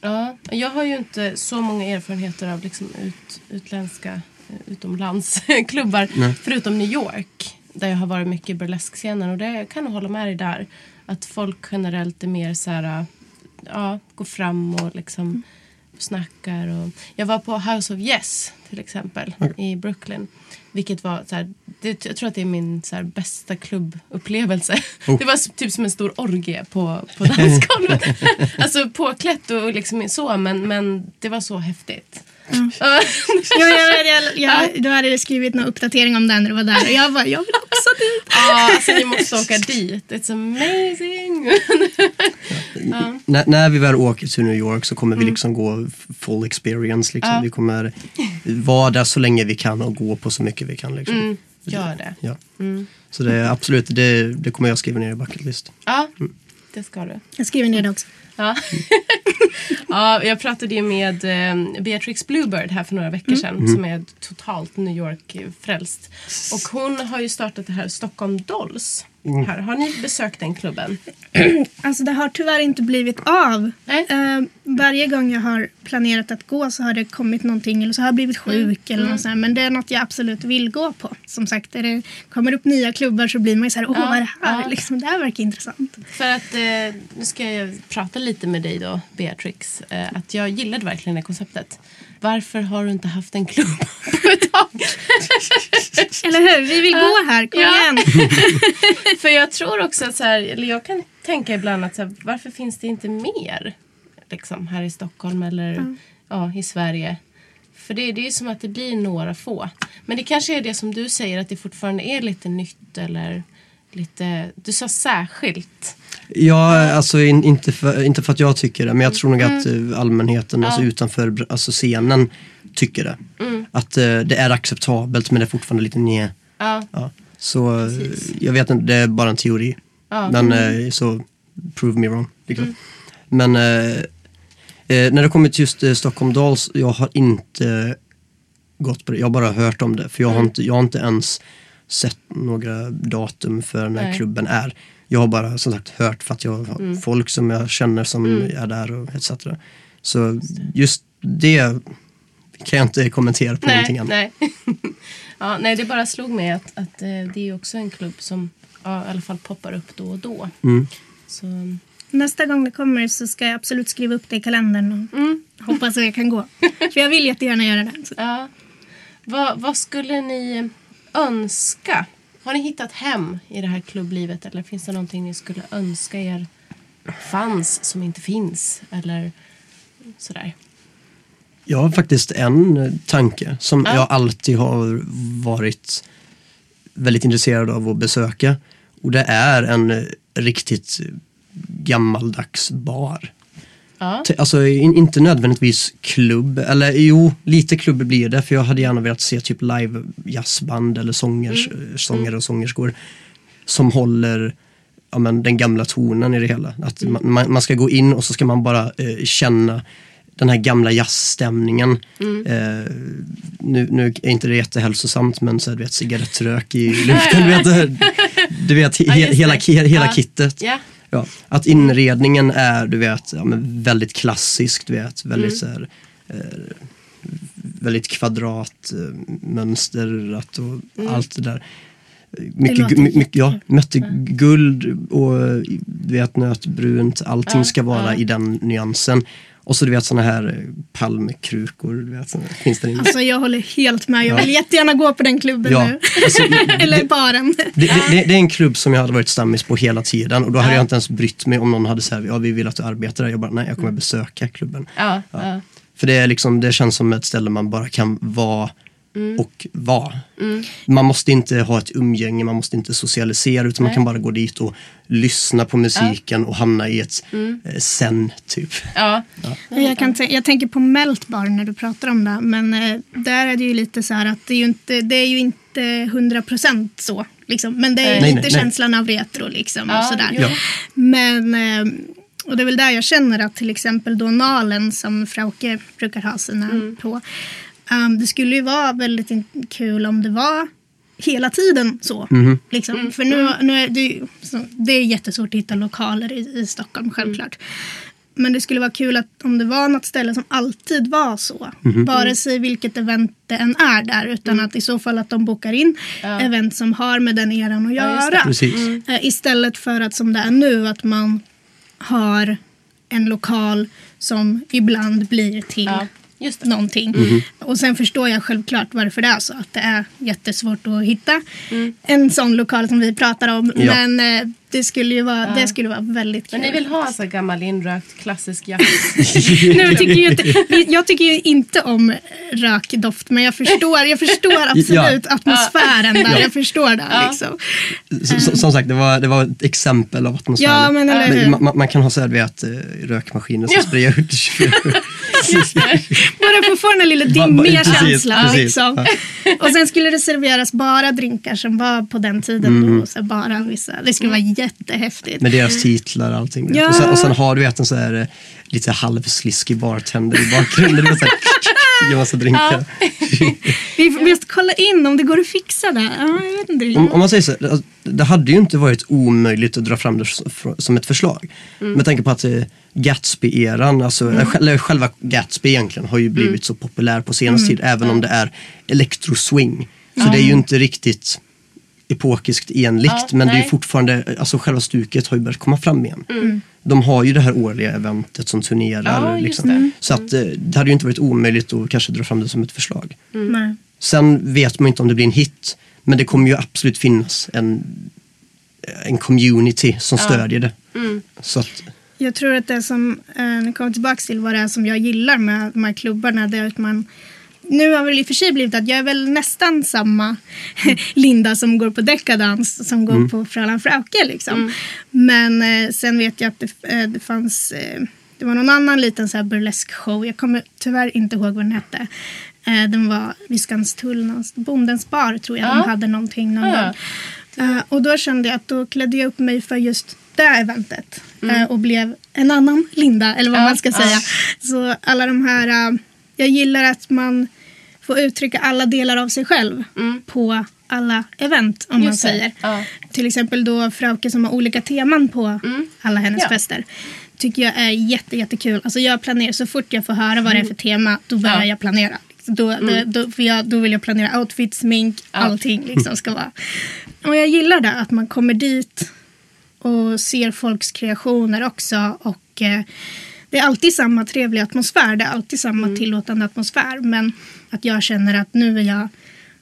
Ja, jag har ju inte så många erfarenheter av liksom ut, utländska eh, utomlandsklubbar. Förutom New York. Där jag har varit mycket i burleskscenen. Och det jag kan hålla med dig där. Att folk generellt är mer så här. Ja, går fram och liksom snackar. Och... Jag var på House of Yes till exempel. I Brooklyn. Vilket var så här, det, jag tror att det är min så här, bästa klubbupplevelse. Det var typ som en stor orgie på, på dansgolvet. alltså påklätt och liksom så men, men det var så häftigt. Ja. Jo, jag, jag, jag, du hade skrivit någon uppdatering om den när du var där och jag bara, jag vill också dit. Ja, alltså ni måste åka dit. It's amazing. när, när vi väl åker till New York så kommer vi liksom gå full experience. Liksom. Vi kommer vara där så länge vi kan och gå på så mycket vi kan. Liksom. Gör det. Ja. Så det är absolut, det, det kommer jag skriva ner i bucket list. Ja, det ska du. Jag skriver ner det också. Ja. ja, jag pratade ju med eh, Beatrix Bluebird här för några veckor sedan som är totalt New York-frälst. Och hon har ju startat det här Stockholm Dolls Här, har ni besökt den klubben? Alltså det har tyvärr inte blivit av. Eh, varje gång jag har planerat att gå så har det kommit någonting eller så har jag blivit sjuk eller något sånt. Men det är något jag absolut vill gå på. Som sagt, när det kommer upp nya klubbar så blir man ju så här, åh Ja, vad är det här? ja. Liksom, det här verkar intressant. För att, eh, nu ska jag prata lite med dig då, Beatrix. Eh, att jag gillade verkligen det konceptet. Varför har du inte haft en klubb på ett tag? Eller hur? Vi vill gå här, kom Ja. igen. För jag tror också att så här, eller jag kan tänka ibland att så här, varför finns det inte mer liksom, här i Stockholm eller ja, i Sverige? För det, det är ju som att det blir några få. Men det kanske är det som du säger att det fortfarande är lite nytt eller lite, du sa särskilt. Ja, alltså in, inte, för, inte för att jag tycker det, men jag tror nog att Mm. eh, allmänheten, alltså utanför alltså scenen, tycker det. Mm. Att eh, det är acceptabelt men det är fortfarande lite nje. Ja, Ja. Så eh, Precis. jag vet inte, det är bara en teori. Ja. Men eh, så prove me wrong. Liksom. Mm. Men eh, när det kommer till just Stockholm Dolls, jag har inte gått på det. Jag har bara hört om det. För jag har, Mm. inte, jag har inte ens sett några datum för när Nej. klubben är. Jag har bara som sagt hört för att jag har Mm. folk som jag känner som är där och etc. Så just det kan jag inte kommentera på någonting nej, annat. nej. ja, nej, det bara slog mig att, att eh, det är också en klubb som ja, i alla fall poppar upp då och då. Mm. Så, Nästa gång det kommer så ska jag absolut skriva upp det i kalendern och mm. hoppas att jag kan gå. För jag vill jättegärna göra det. Så. Ja. Vad, vad skulle ni önska? Har ni hittat hem i det här klubblivet eller finns det någonting ni skulle önska er fanns som inte finns? Eller sådär. Jag har faktiskt en tanke som Ja. jag alltid har varit väldigt intresserad av att besöka. Och det är en riktigt gammaldags bar. Ja. Alltså in, inte nödvändigtvis klubb, eller jo, lite klubb blir det för jag hade gärna velat se typ live jazzband eller sångers, Mm. sångare och sångerskor som håller ja, men, den gamla tonen i det hela. Att Mm. man, man, ska gå in och så ska man bara eh, känna den här gamla jazzstämningen. Mm. Eh, nu, nu är inte det jättehälsosamt men så här, du vet cigarettrök i luften. du vet, du vet he, hela, hela kittet. Ja. Ja, att inredningen är du vet, ja, väldigt klassisk, du vet, väldigt Mm. så här, eh, väldigt kvadratmönsterat och Mm. allt det där. Mycket, mycket, ja, mötte guld och du vet nötbrunt, allting ska vara i den nyansen. Och så du vet såna här eh, palmkrukor, du vet, såna- finns det. Alltså jag håller helt med. Jag Ja. vill jättegärna gå på den klubben Ja, nu. alltså, Eller baren. Det, det, det, det är en klubb som jag hade varit stammis på hela tiden och då hade Ja. jag inte ens brytt mig om någon hade sagt ja vi vill att du arbetar där. Jag bara nej jag kommer besöka klubben. Ja, ja. För det, är liksom, det känns som ett ställe man bara kan vara Mm. och vara. Man måste inte ha ett umgänge, man måste inte socialisera utan man Nej. kan bara gå dit och lyssna på musiken och hamna i ett Mm. eh, sen typ. ja. Jag, kan jag tänker på Meltbar när du pratar om det. Men eh, där är det ju lite så här att det är ju inte, det är ju inte 100% så. Liksom. Men det är ju Nej, lite nej, nej. känslan av retro liksom. Ja, och sådär. Ja. Men, eh, och det är väl där jag känner att till exempel då Nalen som Frauke brukar ha sina Mm. på. Um, det skulle ju vara väldigt kul om det var hela tiden så. Mhm. Liksom. Mm. För nu, nu är det, ju, så, det är jättesvårt att hitta lokaler i, i Stockholm självklart. Men det skulle vara kul att om det var något ställe som alltid var så. Mhm. Vare sig vilket event det än är där. Utan att i så fall att de bokar in Ja. event som har med den eran att Ja, göra. Precis. Eh, Istället för att som det är nu att man har en lokal som ibland blir till Ja, just det. någonting. Mhm. Och sen förstår jag självklart varför det är så. Att det är jättesvårt att hitta Mm. en sån lokal som vi pratar om. Ja. Men eh, det skulle ju vara, Ja. det skulle vara väldigt kul. Men ni vill ha så gammal inrökt klassisk jazz? Nej, jag, tycker ju inte, jag tycker ju inte om rökdoft men jag förstår, jag förstår absolut atmosfären där. Jag förstår det. Ja. Liksom. Så, så, som sagt det var, det var ett exempel av atmosfären. Ja, men man, man- man kan ha så här, vet, eh, rökmaskiner som Ja. sprayar ut 24 Bara för att få den här lilla dimmiga känslan. precis. Liksom. Och sen skulle det serveras bara drinkar som var på den tiden. Då, så bara vissa. Det skulle vara jättehäftigt. Med deras titlar och allting. Ja. Och, sen, och sen har du vet, en så här, eh, lite halvsliskig bartender i bakgrunden. Vet, så här, massa drinkar. Vi vi måste kolla in om det går att fixa det. Ja, jag vet inte. Om, om man säger så, alltså, det hade ju inte varit omöjligt att dra fram det som ett förslag. Med tanke på att eh, Gatsby-eran, alltså, eh, eller själva Gatsby egentligen har ju blivit så populär på senaste tid, även om det är electro-swing. Så det är ju inte riktigt epokiskt enligt, Ja, men det är nej. fortfarande, alltså själva stuket har ju börjat komma fram igen. De har ju det här årliga eventet som turnerar. Ja, liksom. det. Så att, eh, det hade ju inte varit omöjligt att kanske dra fram det som ett förslag. Nej. Sen vet man inte om det blir en hit. Men det kommer ju absolut finnas en, en community som stödjer det. Så att, Jag tror att det som, eh, jag kommer tillbaka till vad det är som jag gillar med de här klubbarna, det är att man nu har väl i och för sig blivit att jag är väl nästan samma Linda som går på dekadans som går på Frölan Frauke liksom. Men eh, sen vet jag att det, eh, det fanns, eh, det var någon annan liten så här burlesk show, jag kommer tyvärr inte ihåg vad den hette. Eh, den var vid Skanstull, Bondens bar tror jag Ja. de hade någonting någon Ja. gång. Eh, och då kände jag att då klädde jag upp mig för just det eventet. eh, och blev en annan Linda, eller vad Mm. Ja, man ska ja. säga. Så alla de här, eh, jag gillar att man får uttrycka alla delar av sig själv på alla event om man Mm. Just det. säger. Ja. Till exempel då Frauke som har olika teman på alla hennes Mm. Ja. fester. Tycker jag är jätte, jättekul. Alltså jag planerar, så fort jag får höra vad det är för tema, då börjar Mm. Ja. Mm. jag planera. Då, då, då, för jag, då vill jag planera outfit, smink, allting liksom ska vara. Och jag gillar det, att man kommer dit och ser folks kreationer också. Och eh, det är alltid samma trevliga atmosfär, det är alltid samma Mm. tillåtande atmosfär. Men att jag känner att nu är jag,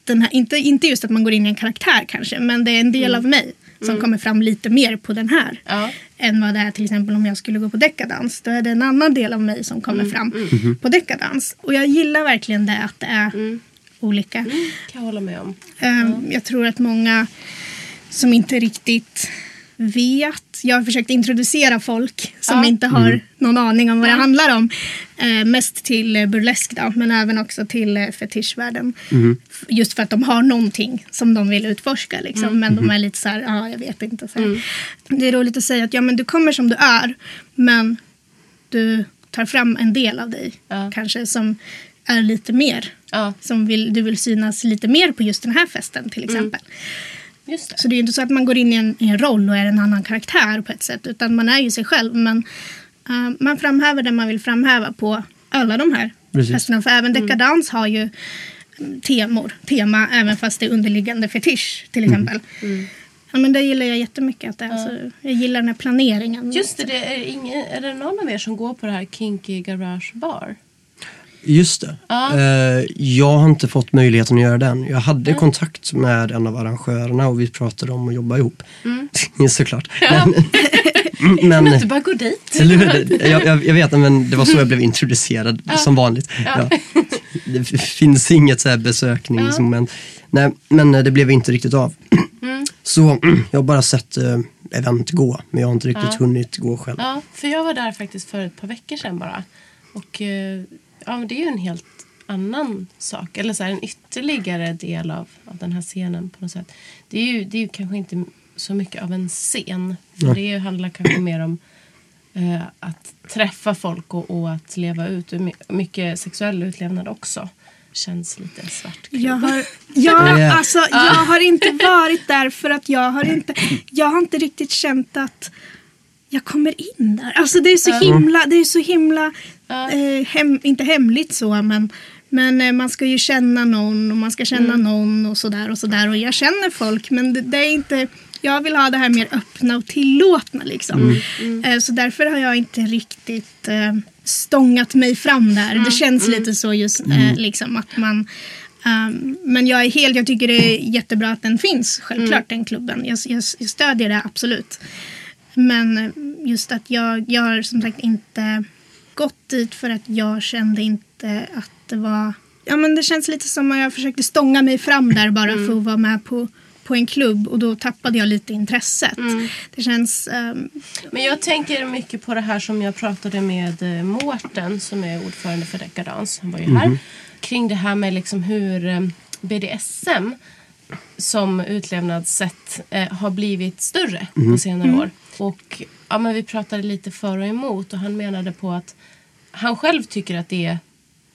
den här, inte, inte just att man går in i en karaktär kanske, men det är en del av mig som kommer fram lite mer på den här. Mm. Ja. Än vad det är till exempel om jag skulle gå på dekadans. Då är det en annan del av mig som kommer Mm, fram på dekadans. Och jag gillar verkligen det att det är Mm. olika. kan jag hålla med om. Ehm, Jag tror att många som inte riktigt vet. Jag har försökt introducera folk som Ja. inte har någon aning om vad det handlar om. Eh, mest till eh, burlesk då, men även också till eh, fetischvärlden. F- Just för att de har någonting som de vill utforska. Liksom. Men de är lite så här, ja jag vet inte. Så här. Det är roligt att säga att ja, men du kommer som du är, men du tar fram en del av dig Ja. kanske som är lite mer. Ja, Som vill, du vill synas lite mer på just den här festen till exempel. Just det. Så det är inte så att man går in i en, i en roll och är en annan karaktär på ett sätt. Utan man är ju sig själv. Men eh, man framhäver det man vill framhäva på alla de här Precis. festerna. För även dekadans har ju mm, temor, tema även fast det är underliggande fetisch till exempel. Ja, men det gillar jag jättemycket. Att det, är. alltså, jag gillar den här planeringen. Just det, det är, ingen, är det någon av er som går på det här Kinky Garage Bar? Just det. Ja. Eh, jag har inte fått möjligheten att göra den. Jag hade kontakt med en av arrangörerna och vi pratade om att jobba ihop. Såklart. Men, men, Men du bara gå dit. jag, jag, jag vet, men det var så jag blev introducerad som vanligt. Ja. Det finns inget så här besökningsmoment. Nej, men eh, det blev inte riktigt av. Så jag har bara sett eh, event gå, men jag har inte riktigt hunnit gå själv. Ja, för jag var där faktiskt för ett par veckor sedan bara. Och ja, men det är ju en helt annan sak. Eller så här, en ytterligare del av, av den här scenen på något sätt. Det är ju, det är ju kanske inte så mycket av en scen. För det handlar kanske mer om eh, att träffa folk och, och att leva ut. Mycket sexuell utlevnad också. Känns lite svart. Jag har, ja, Ja. alltså, jag har inte varit där för att jag har inte, jag har inte riktigt känt att jag kommer in där. Alltså det är så himla, det är så himla, eh, hem, inte hemligt så men, men eh, man ska ju känna någon och man ska känna någon och sådär och sådär och jag känner folk men det, det är inte, jag vill ha det här mer öppna och tillåtna liksom. Eh, så därför har jag inte riktigt eh, stångat mig fram där. Det känns lite så just eh, liksom att man Um, men jag är helt, jag tycker det är jättebra att den finns, självklart den klubben. Jag, jag, jag stödjer det absolut. Men just att jag, jag har som sagt inte gått dit för att jag kände inte att det var... Ja men det känns lite som att jag försökte stånga mig fram där bara för att vara med på, på en klubb och då tappade jag lite intresset. Det känns... ehm, Men jag tänker mycket på det här som jag pratade med eh, Mårten som är ordförande för Dekadans. Han var ju här. Kring det här med liksom hur eh, BDSM som utlevnadssätt eh, har blivit större på senare år. Och ja, men vi pratade lite för och emot och han menade på att han själv tycker att det är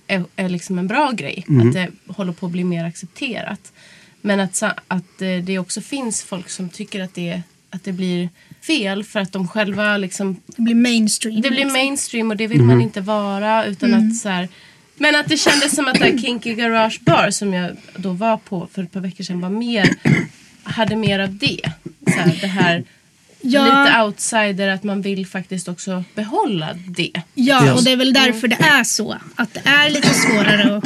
är, är liksom en bra grej. Mm. Att det håller på att bli mer accepterat. Men att, att eh, det också finns folk som tycker att det, att det blir fel för att de själva liksom Det blir mainstream. det blir liksom. mainstream och det vill man inte vara. Utan att så här, men att det kändes som att det här Kinky Garage Bar som jag då var på för ett par veckor sedan var mer, hade mer av det. Så här, det här Ja. lite outsider, att man vill faktiskt också behålla det. Ja, Yes. och det är väl därför det är så. Att det är lite svårare att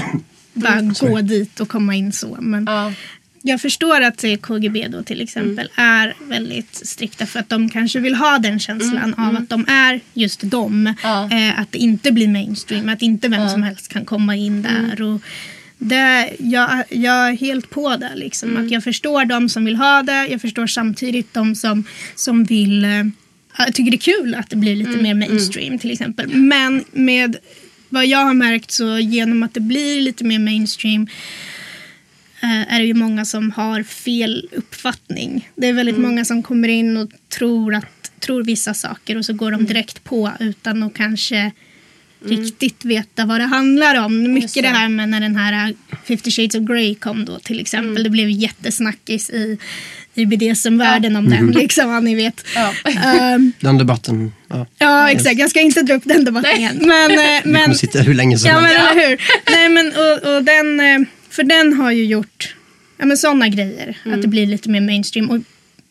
bara gå dit och komma in så. Men Ja. jag förstår att KGB då till exempel är väldigt strikta för att de kanske vill ha den känslan av att de är just dem. Ja. Eh, att det inte blir mainstream, att inte vem som helst kan komma in där. Och det, jag, jag är helt på det. Liksom. Att jag förstår de som vill ha det, jag förstår samtidigt de som, som vill eh, jag tycker det är kul att det blir lite mer mainstream till exempel. Men med vad jag har märkt så genom att det blir lite mer mainstream eh, är det ju många som har fel uppfattning. Det är väldigt många som kommer in och tror, att, tror vissa saker och så går de direkt på utan att kanske riktigt veta vad det handlar om. Mycket det. det. här med när den här 50 shades of Grey kom då till exempel. Det blev jättesnackis i, i BDSM-världen om den. Liksom, vad ni vet. Ja. Ehm, Den debatten, ja. Ja, exakt. Jag ska inte dra upp den debatten igen. Men, eh, Vi kommer men, sitta hur länge som ja, men helst. eller hur. Nej, men, och, och den, eh, för den har ju gjort ja, men sådana grejer. Att det blir lite mer mainstream. Och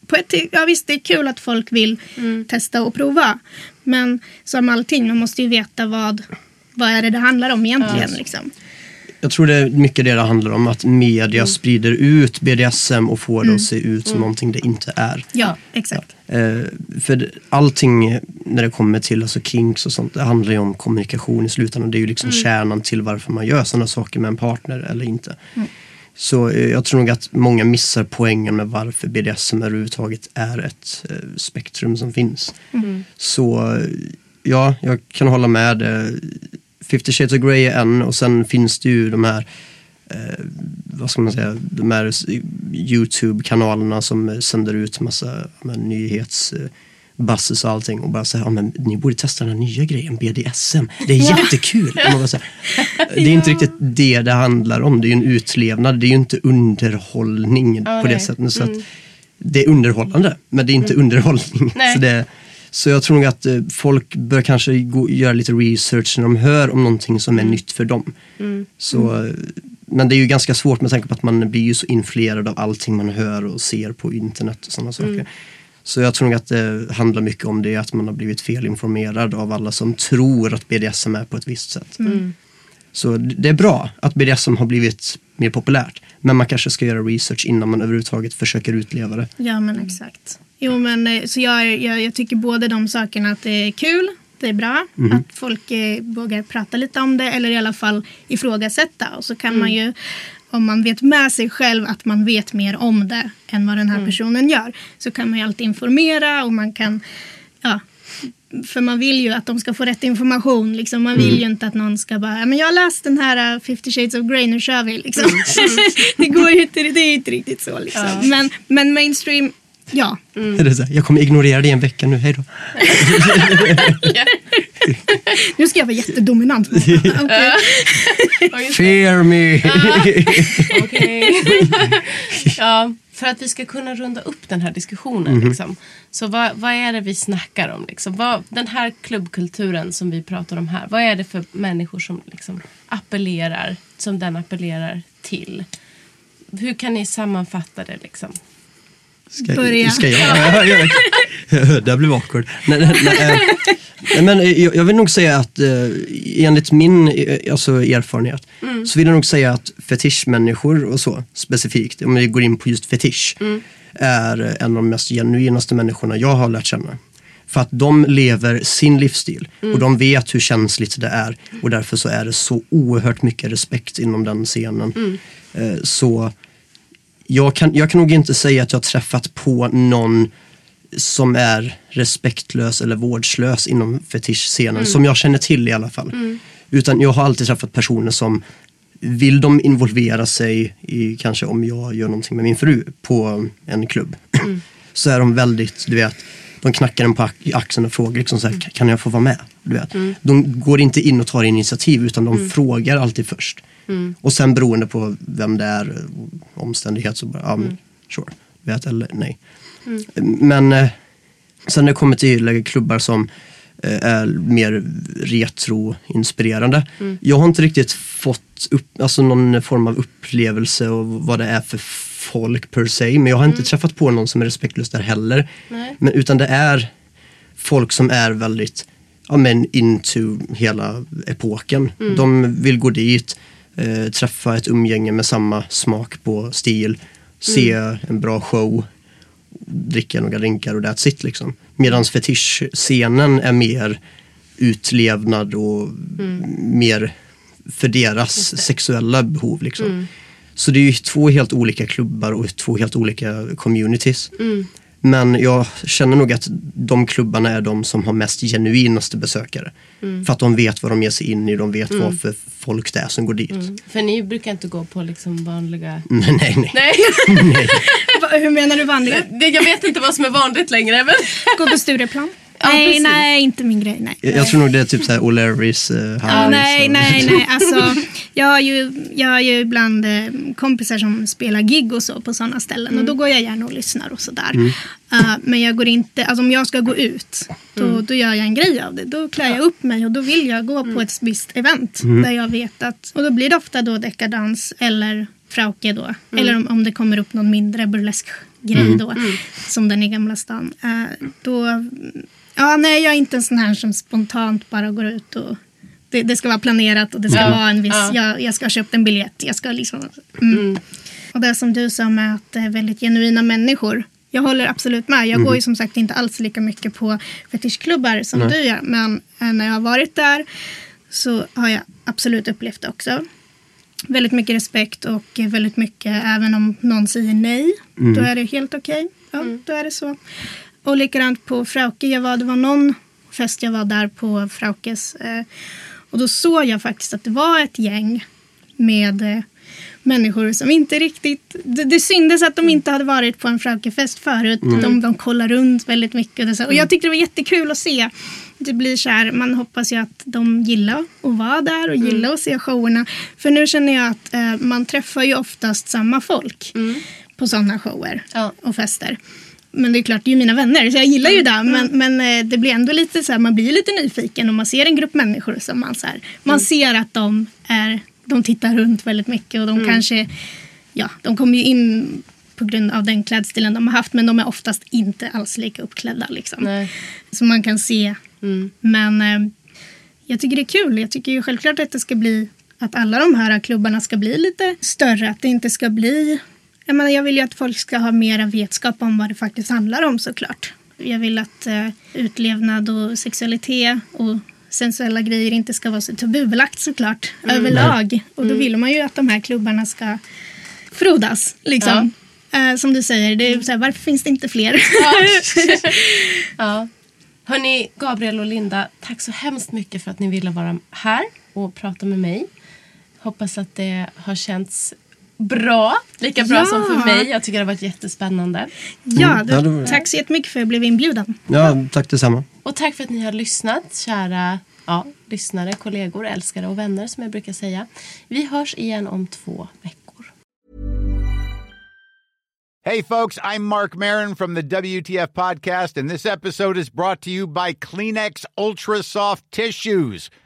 på ett, ja, visst, det är kul att folk vill testa och prova. Men som allting, man måste ju veta vad, vad är det det handlar om egentligen. Liksom. Jag tror det är mycket det det handlar om, att media sprider ut BDSM och får det att se ut som någonting det inte är. Ja, exakt. Eh, för allting när det kommer till alltså kinks och sånt, det handlar ju om kommunikation i slutändan. Det är ju liksom kärnan till varför man gör sådana saker med en partner eller inte. Så eh, jag tror nog att många missar poängen med varför BDSM överhuvudtaget är ett eh, spektrum som finns. Så eh, ja, jag kan hålla med. Eh, 50 shades of Grey är en och sen finns det ju de här eh, vad ska man säga, de här Youtube-kanalerna som sänder ut massa men, nyhets buzzes och allting och bara säger ja, men ni borde testa den här nya grejen BDSM. Det är jättekul. Och man bara, så här, det är inte riktigt det det handlar om. Det är ju en utlevnad. Det är ju inte underhållning på det nej. sättet. Så att det är underhållande men det är inte underhållning. Nej. Så, det, så jag tror nog att eh, folk bör kanske gå, göra lite research när de hör om någonting som är nytt för dem. Så, eh, Men det är ju ganska svårt med tanke på att man blir ju så influerad av allting man hör och ser på internet och sådana saker. Så jag tror nog att det handlar mycket om det, att man har blivit felinformerad av alla som tror att BDSM är på ett visst sätt. Så det är bra att BDSM har blivit mer populärt. Men man kanske ska göra research innan man överhuvudtaget försöker utleva det. Ja, men exakt. Jo, men eh, så jag, är- jag, jag tycker både de sakerna att det är kul, det är bra att folk eh, vågar prata lite om det eller i alla fall ifrågasätta. Och så kan man ju, om man vet med sig själv att man vet mer om det än vad den här personen gör, så kan man ju alltid informera och man kan, ja, för man vill ju att de ska få rätt information. Liksom. Man vill ju inte att någon ska bara, "Ja, men jag har läst den här uh, 50 shades of Grey, nu kör vi. Liksom. det går ju inte, det är inte riktigt så. Liksom. Men, men mainstream, ja. Är det så här, jag kommer ignorera det i en vecka nu, hej då. Nu ska jag vara jättedominant. Fear me! Okej. ja, för att vi ska kunna runda upp den här diskussionen. Liksom. Så vad, vad är det vi snackar om? Liksom? Vad, den här klubbkulturen som vi pratar om här. Vad är det för människor som liksom appellerar, som den appellerar till? Hur kan ni sammanfatta det? Liksom? Ska, Börja. Ska jag? Ja, ja, ja. det blev awkward. Nej, nej, nej, eh, nej, men eh, jag, jag vill nog säga att eh, enligt min alltså, erfarenhet så vill jag nog säga att fetischmänniskor och så specifikt, om vi går in på just fetisch, är en av de mest genuinaste människorna jag har lärt känna. För att de lever sin livsstil och de vet hur känsligt det är och därför så är det så oerhört mycket respekt inom den scenen. Eh, Så jag kan, jag kan nog inte säga att jag har träffat på någon som är respektlös eller vårdslös inom fetischscenen, som jag känner till i alla fall. Utan jag har alltid träffat personer som vill de involvera sig i, kanske om jag gör någonting med min fru på en klubb, så är de väldigt, du vet, de knackar en på axeln och frågar liksom så här, kan jag få vara med? Du vet. Mm. De går inte in och tar initiativ utan de frågar alltid först. Mm. Och sen beroende på vem det är, omständighet så bara, ja men sure, vet eller nej. Men eh, sen när det kommer till klubbar som eh, är mer retroinspirerande. Jag har inte riktigt fått upp, alltså någon form av upplevelse och vad det är för folk per se. Men jag har inte träffat på någon som är respektlös där heller. Nej. Men, utan det är folk som är väldigt ja, men into hela epoken. De vill gå dit, eh, träffa ett umgänge med samma smak på stil, se en bra show, dricka några drinkar och that's it liksom. Medan fetischscenen är mer utlevnad och mer för deras sexuella behov liksom. Så det är ju två helt olika klubbar och två helt olika communities. Men jag känner nog att de klubbarna är de som har mest genuinaste besökare. För att de vet vad de ger sig in i, de vet vad för folk det är som går dit. För ni brukar inte gå på liksom vanliga... Nej, nej, nej. Nej, Hur menar du vanliga? jag vet inte vad som är vanligt längre. Men... Gå på Stureplan? Ja, nej, precis. nej, inte min grej. Nej. Jag, jag tror nog det är typ såhär O'Larrys, uh, Ja, Harrys nej, och- nej, nej. Alltså, jag, har ju, jag har ju ibland eh, kompisar som spelar gig och så på sådana ställen. Och då går jag gärna och lyssnar och sådär. Eh, men jag går inte, alltså om jag ska gå ut, då, då gör jag en grej av det. Då klär jag upp mig och då vill jag gå på ett visst event. Där jag vet att, och då blir det ofta då dekadans eller frauke då. Eller om, om det kommer upp någon mindre burlesk grej då. Som den i Gamla stan. Eh, då, ja nej jag är inte en sån här som spontant bara går ut och det, det ska vara planerat och det ska Ja. vara en viss, Ja. jag, jag ska ha köpt en biljett. Jag ska liksom, mm. Och det som du sa med att det är väldigt genuina människor. Jag håller absolut med. Jag går ju som sagt inte alls lika mycket på fetischklubbar som Nej. du gör. Men eh, när jag har varit där så har jag absolut upplevt det också. Väldigt mycket respekt och väldigt mycket, även om någon säger nej, då är det helt okej. Ja, då är det så. Och likadant på Frauke, jag var, det var någon fest jag var där på Fraukes. Eh, och då såg jag faktiskt att det var ett gäng med eh, människor som inte riktigt... Det, det syntes att de inte hade varit på en Fraukefest förut. De, de kollar runt väldigt mycket. Och, så. och jag tyckte det var jättekul att se. Det blir så här, man hoppas ju att de gillar att vara där och gillar att se showerna. För nu känner jag att eh, man träffar ju oftast samma folk på sådana shower Ja. och fester. Men det är klart, det är ju mina vänner så jag gillar ju det. Men, men eh, det blir ändå lite så här, man blir lite nyfiken om man ser en grupp människor som man så här, man ser att de är, de tittar runt väldigt mycket och de kanske, ja, de kommer ju in på grund av den klädstilen de har haft men de är oftast inte alls lika uppklädda liksom. Nej. Så man kan se. Men eh, jag tycker det är kul. Jag tycker ju självklart att det ska bli att alla de här klubbarna ska bli lite större. Att det inte ska bli... Jag, menar, jag vill ju att folk ska ha mera vetskap om vad det faktiskt handlar om såklart. Jag vill att eh, utlevnad och sexualitet och sensuella grejer inte ska vara så tabubelagt såklart överlag. Och då vill man ju att de här klubbarna ska frodas. Liksom. Eh, som du säger, det är så här, varför finns det inte fler? Ja. Hörni, Gabriel och Linda, tack så hemskt mycket för att ni ville vara här och prata med mig. Hoppas att det har känts bra, lika bra Ja. som för mig. Jag tycker det har varit jättespännande. ja, Mm. Ja, det var- tack så jättemycket för att jag blev inbjuden. Ja, tack detsamma. Och tack för att ni har lyssnat, kära ja, lyssnare, kollegor, älskare och vänner som jag brukar säga. Vi hörs igen om två veckor. Hey, folks, I'm Mark Marin from the WTF Podcast, and this episode is brought to you by Kleenex Ultra Soft Tissues,